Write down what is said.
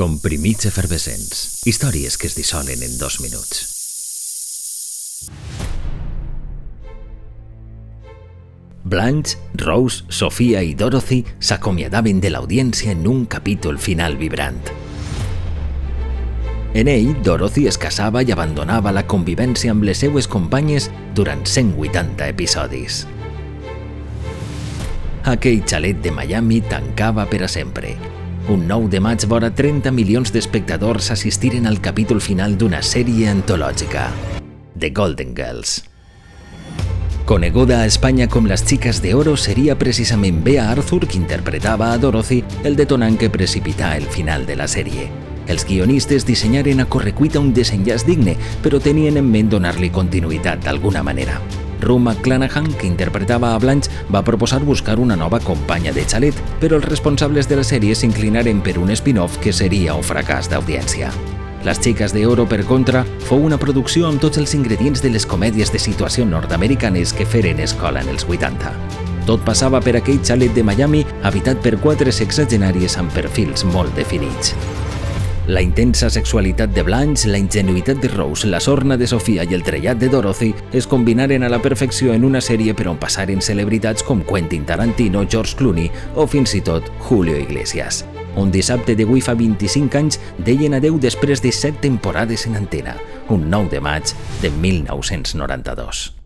Comprimits efervescents. Històries que es dissolen en dos minuts. Blanche, Rose, Sofia i Dorothy s'acomiadaven de l'audiència en un capítol final vibrant. En ell, Dorothy es casava i abandonava la convivència amb les seues companyes durant 180 episodis. Aquell xalet de Miami tancava per a sempre. Un 9 de maig vora 30 milions d'espectadors assistiren al capítol final d'una sèrie antològica, The Golden Girls. Coneguda a Espanya com les xiques de oro, precisament Bea Arthur qui interpretava a Dorothy el detonant que precipità el final de la sèrie. Els guionistes dissenyaren a correcuita un desenllaç digne, però tenien en ment donar-li continuïtat d'alguna manera. Rue McClanahan, que interpretava a Blanche, va proposar buscar una nova companya de xalet, però els responsables de la sèrie s'inclinaren per un spin-off que seria un fracàs d'audiència. Les xiques de oro, per contra, fou una producció amb tots els ingredients de les comèdies de situació nord-americanes que feren escola en els 80. Tot passava per aquell xalet de Miami habitat per quatre sexagenàries amb perfils molt definits. La intensa sexualitat de Blanche, la ingenuïtat de Rose, la sorna de Sofia i el trellat de Dorothy es combinaren a la perfecció en una sèrie per on passaren celebritats com Quentin Tarantino, George Clooney o fins i tot Julio Iglesias. Un dissabte de fa 25 anys deien adeu després de 7 temporades en antena, un 9 de maig de 1992.